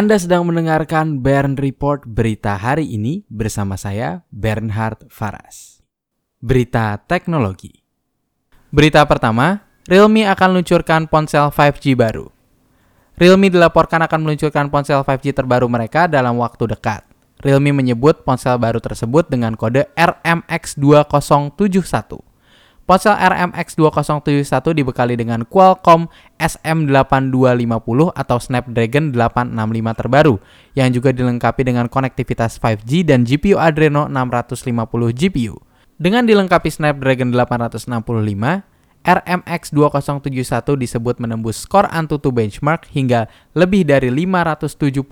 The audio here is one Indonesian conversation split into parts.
Anda sedang mendengarkan Bern Report berita hari ini bersama saya Bernhard Faras. Berita teknologi. Berita pertama, Realme akan meluncurkan ponsel 5G baru. Realme dilaporkan akan meluncurkan ponsel 5G terbaru mereka dalam waktu dekat. Realme menyebut ponsel baru tersebut dengan kode RMX2071. Ponsel RMX2071 dibekali dengan Qualcomm SM8250 atau Snapdragon 865 terbaru yang juga dilengkapi dengan konektivitas 5G dan GPU Adreno 650 GPU. Dengan dilengkapi Snapdragon 865, RMX2071 disebut menembus skor Antutu benchmark hingga lebih dari 570.000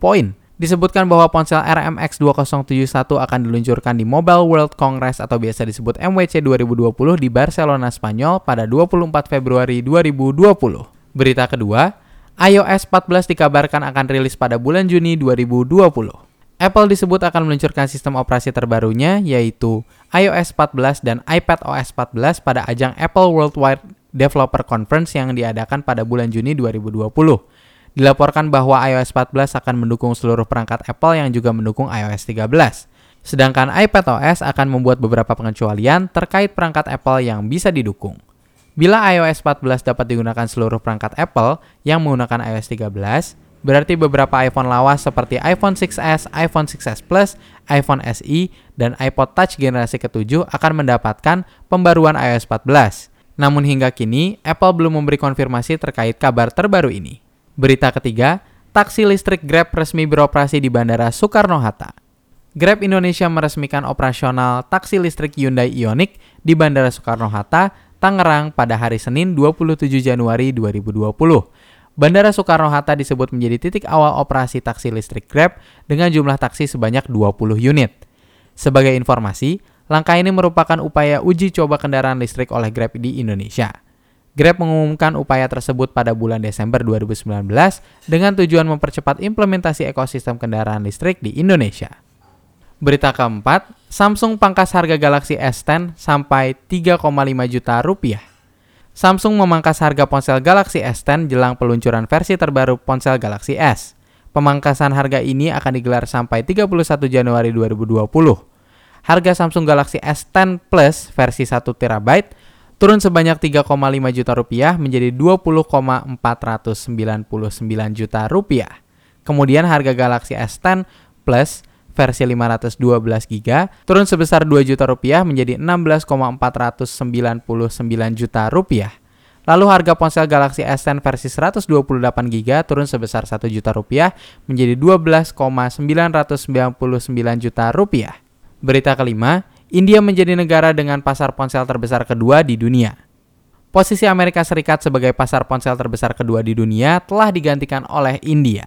poin Disebutkan bahwa ponsel RMX 2071 akan diluncurkan di Mobile World Congress atau biasa disebut MWC 2020 di Barcelona, Spanyol pada 24 Februari 2020. Berita kedua, iOS 14 dikabarkan akan rilis pada bulan Juni 2020. Apple disebut akan meluncurkan sistem operasi terbarunya yaitu iOS 14 dan iPadOS 14 pada ajang Apple Worldwide Developer Conference yang diadakan pada bulan Juni 2020. Dilaporkan bahwa iOS 14 akan mendukung seluruh perangkat Apple yang juga mendukung iOS 13. Sedangkan iPadOS akan membuat beberapa pengecualian terkait perangkat Apple yang bisa didukung. Bila iOS 14 dapat digunakan seluruh perangkat Apple yang menggunakan iOS 13, berarti beberapa iPhone lawas seperti iPhone 6s, iPhone 6s Plus, iPhone SE, dan iPod Touch generasi ke-7 akan mendapatkan pembaruan iOS 14. Namun hingga kini, Apple belum memberi konfirmasi terkait kabar terbaru ini. Berita ketiga, taksi listrik Grab resmi beroperasi di Bandara Soekarno-Hatta. Grab Indonesia meresmikan operasional taksi listrik Hyundai Ioniq di Bandara Soekarno-Hatta, Tangerang pada hari Senin 27 Januari 2020. Bandara Soekarno-Hatta disebut menjadi titik awal operasi taksi listrik Grab dengan jumlah taksi sebanyak 20 unit. Sebagai informasi, langkah ini merupakan upaya uji coba kendaraan listrik oleh Grab di Indonesia. Grab mengumumkan upaya tersebut pada bulan Desember 2019 dengan tujuan mempercepat implementasi ekosistem kendaraan listrik di Indonesia. Berita keempat, Samsung pangkas harga Galaxy S10 sampai 3,5 juta rupiah. Samsung memangkas harga ponsel Galaxy S10 jelang peluncuran versi terbaru ponsel Galaxy S. Pemangkasan harga ini akan digelar sampai 31 Januari 2020. Harga Samsung Galaxy S10 Plus versi 1 TB turun sebanyak 3,5 juta rupiah menjadi 20,499 juta rupiah. Kemudian harga Galaxy S10 Plus versi 512 GB turun sebesar 2 juta rupiah menjadi 16,499 juta rupiah. Lalu harga ponsel Galaxy S10 versi 128 GB turun sebesar 1 juta rupiah menjadi 12,999 juta rupiah. Berita kelima, India menjadi negara dengan pasar ponsel terbesar kedua di dunia. Posisi Amerika Serikat sebagai pasar ponsel terbesar kedua di dunia telah digantikan oleh India.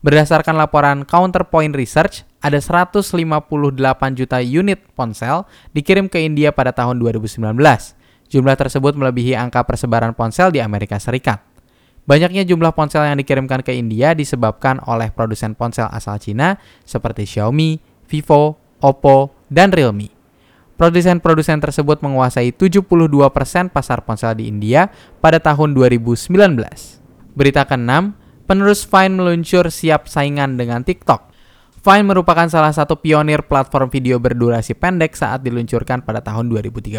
Berdasarkan laporan Counterpoint Research, ada 158 juta unit ponsel dikirim ke India pada tahun 2019. Jumlah tersebut melebihi angka persebaran ponsel di Amerika Serikat. Banyaknya jumlah ponsel yang dikirimkan ke India disebabkan oleh produsen ponsel asal Cina seperti Xiaomi, Vivo, Oppo, dan Realme. Produsen-produsen tersebut menguasai 72% pasar ponsel di India pada tahun 2019. Berita ke-6, penerus Vine meluncur siap saingan dengan TikTok. Vine merupakan salah satu pionir platform video berdurasi pendek saat diluncurkan pada tahun 2013.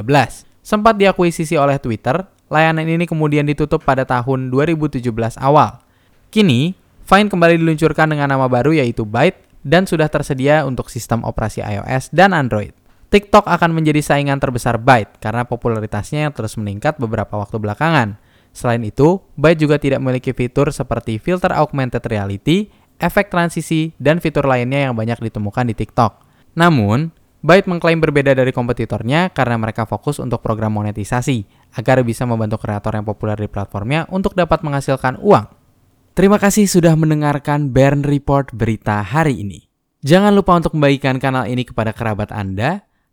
Sempat diakuisisi oleh Twitter, layanan ini kemudian ditutup pada tahun 2017 awal. Kini, Vine kembali diluncurkan dengan nama baru yaitu Byte dan sudah tersedia untuk sistem operasi iOS dan Android. TikTok akan menjadi saingan terbesar Byte karena popularitasnya yang terus meningkat beberapa waktu belakangan. Selain itu, Byte juga tidak memiliki fitur seperti filter augmented reality, efek transisi, dan fitur lainnya yang banyak ditemukan di TikTok. Namun, Byte mengklaim berbeda dari kompetitornya karena mereka fokus untuk program monetisasi, agar bisa membantu kreator yang populer di platformnya untuk dapat menghasilkan uang. Terima kasih sudah mendengarkan Bern Report berita hari ini. Jangan lupa untuk membagikan kanal ini kepada kerabat Anda,